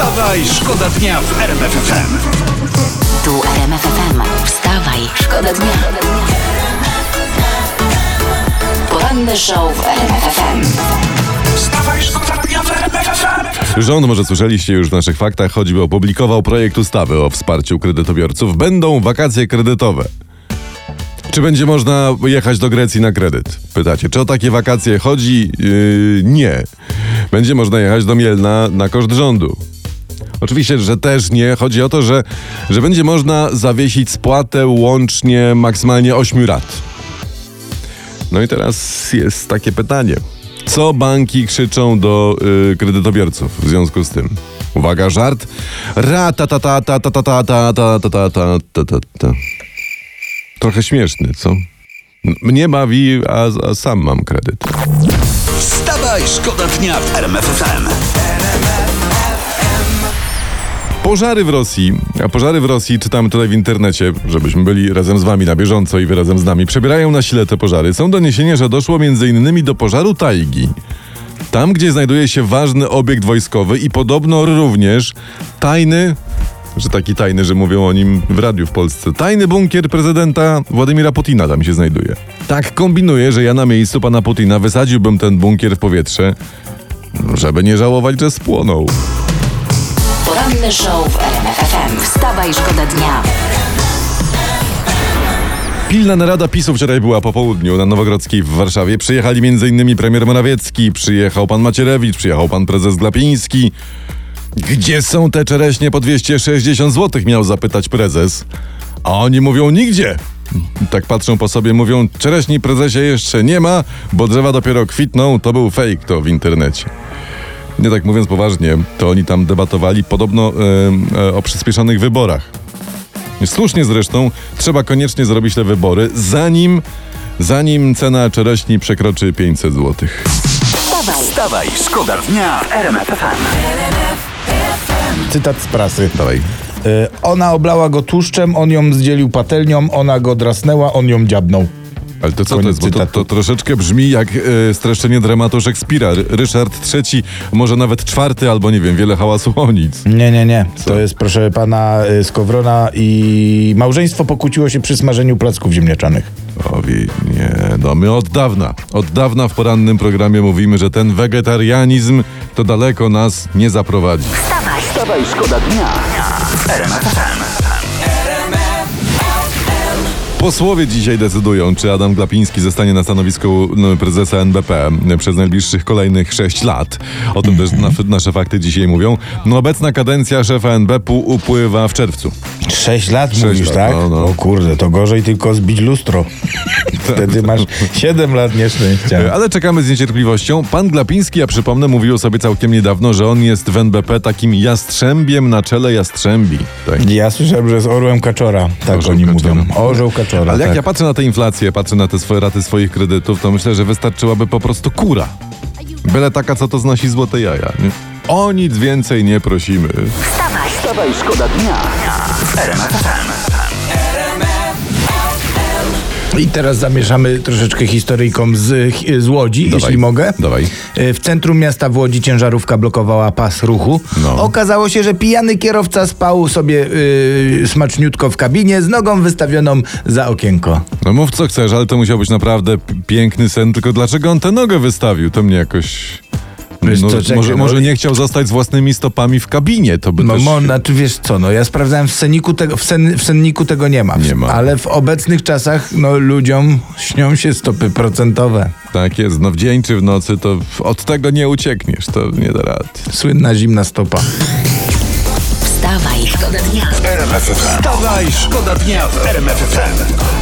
Wstawaj, szkoda dnia w RMF FM. Tu RMF FM. Wstawaj, szkoda dnia. Poranny show w RMF FM. Wstawaj, szkoda dnia w RMF FM. Rząd, może słyszeliście już w naszych faktach, choćby opublikował projekt ustawy o wsparciu kredytobiorców. Będą wakacje kredytowe. Czy będzie można jechać do Grecji na kredyt? Pytacie, czy o takie wakacje chodzi? Yy, nie. Będzie można jechać do Mielna na koszt rządu. Oczywiście, że też nie. Chodzi o to, że, że będzie można zawiesić spłatę łącznie maksymalnie 8 rat. No i teraz jest takie pytanie. Co banki krzyczą do y, kredytobiorców w związku z tym? Uwaga, żart. Ra ta ta ta ta ta ta ta ta ta ta Trochę śmieszny, co? Mnie bawi, a, a sam mam kredyt. Wstawaj, szkoda dnia w RMF FM. Pożary w Rosji. A pożary w Rosji czytamy tutaj w internecie, żebyśmy byli razem z wami na bieżąco i wy razem z nami. Przebierają na sile te pożary. Są doniesienia, że doszło m.in. do pożaru tajgi. Tam, gdzie znajduje się ważny obiekt wojskowy i podobno również tajny, że taki tajny, że mówią o nim w radiu w Polsce, tajny bunkier prezydenta Władimira Putina tam się znajduje. Tak kombinuję, że ja na miejscu pana Putina wysadziłbym ten bunkier w powietrze, żeby nie żałować, że spłonął. Poranny show w RMF FM. Wstawaj, szkoda dnia. Pilna narada PiSu wczoraj była po południu na Nowogrodzkiej w Warszawie. Przyjechali m.in. premier Morawiecki, przyjechał pan Macierewicz, przyjechał pan prezes Glapiński. Gdzie są te czereśnie po 260 zł? Miał zapytać prezes. A oni mówią nigdzie. Tak patrzą po sobie, mówią czereśni prezesie jeszcze nie ma, bo drzewa dopiero kwitną. To był fake to w internecie. Nie tak mówiąc poważnie, to oni tam debatowali podobno e, e, o przyspieszonych wyborach. Słusznie zresztą, trzeba koniecznie zrobić te wybory, zanim, zanim cena czereśni przekroczy 500 zł. Wstawaj, Wstawaj, szkoda dnia w RMF FM. Cytat z prasy. Dawaj. Y, ona oblała go tłuszczem, on ją zdzielił patelnią, ona go drasnęła, on ją dziabnął. Ale to co to jest? Bo to, to troszeczkę brzmi jak e, streszczenie dramatu Szekspira. Ry- Ryszard III, może nawet czwarty, albo nie wiem, wiele hałasu o nic. Nie, nie, nie. To jest, proszę pana, y, Skowrona i małżeństwo pokłóciło się przy smażeniu placków ziemniaczanych. O, wi- nie, no my od dawna, od dawna w porannym programie mówimy, że ten wegetarianizm to daleko nas nie zaprowadzi. Wstawaj, szkoda dnia FM. Posłowie dzisiaj decydują, czy Adam Glapiński zostanie na stanowisku no, prezesa NBP przez najbliższych kolejnych 6 lat. O tym też na, nasze fakty dzisiaj mówią. No, obecna kadencja szefa NBP upływa w czerwcu. Sześć lat Sześć mówisz, lat, tak? no, no. O kurde, to gorzej tylko zbić lustro. Wtedy masz siedem lat nieszczęścia. Ale czekamy z niecierpliwością. Pan Glapiński, ja przypomnę, mówił sobie całkiem niedawno, że on jest w NBP takim jastrzębiem na czele jastrzębi. Tak. Ja słyszałem, że z orłem kaczora, tak Orzeł oni kaczora. mówią. Orzeł kaczora, Ale jak tak. ja patrzę na tę inflację, patrzę na te swoje raty swoich kredytów, to myślę, że wystarczyłaby po prostu kura. Byle taka, co to znosi złote jaja. Nie? O nic więcej nie prosimy. Wstawaj, szkoda dnia w I teraz zamieszamy troszeczkę historyjką z, z Łodzi, jeśli mogę. Dawaj. E, W centrum miasta w Łodzi ciężarówka blokowała pas ruchu. No. Okazało się, że pijany kierowca spał sobie y, smaczniutko w kabinie z nogą wystawioną za okienko. No mów co chcesz, ale to musiał być naprawdę piękny sen, tylko dlaczego on tę nogę wystawił? To mnie jakoś... Wiesz No, co, czekaj, może, no- może nie chciał zostać z własnymi stopami w kabinie, to by No, też... mo, znaczy wiesz co, no ja sprawdzałem w senniku tego, w, sen, w senniku tego nie ma. Nie ma. Ale w obecnych czasach no, ludziom śnią się stopy procentowe. Tak jest, no w dzień czy w nocy, to w- od tego nie uciekniesz, to nie da rady. Słynna zimna stopa. wstawaj, szkoda dnia. RMF FM. Wstawaj, szkoda dnia w RMF FM.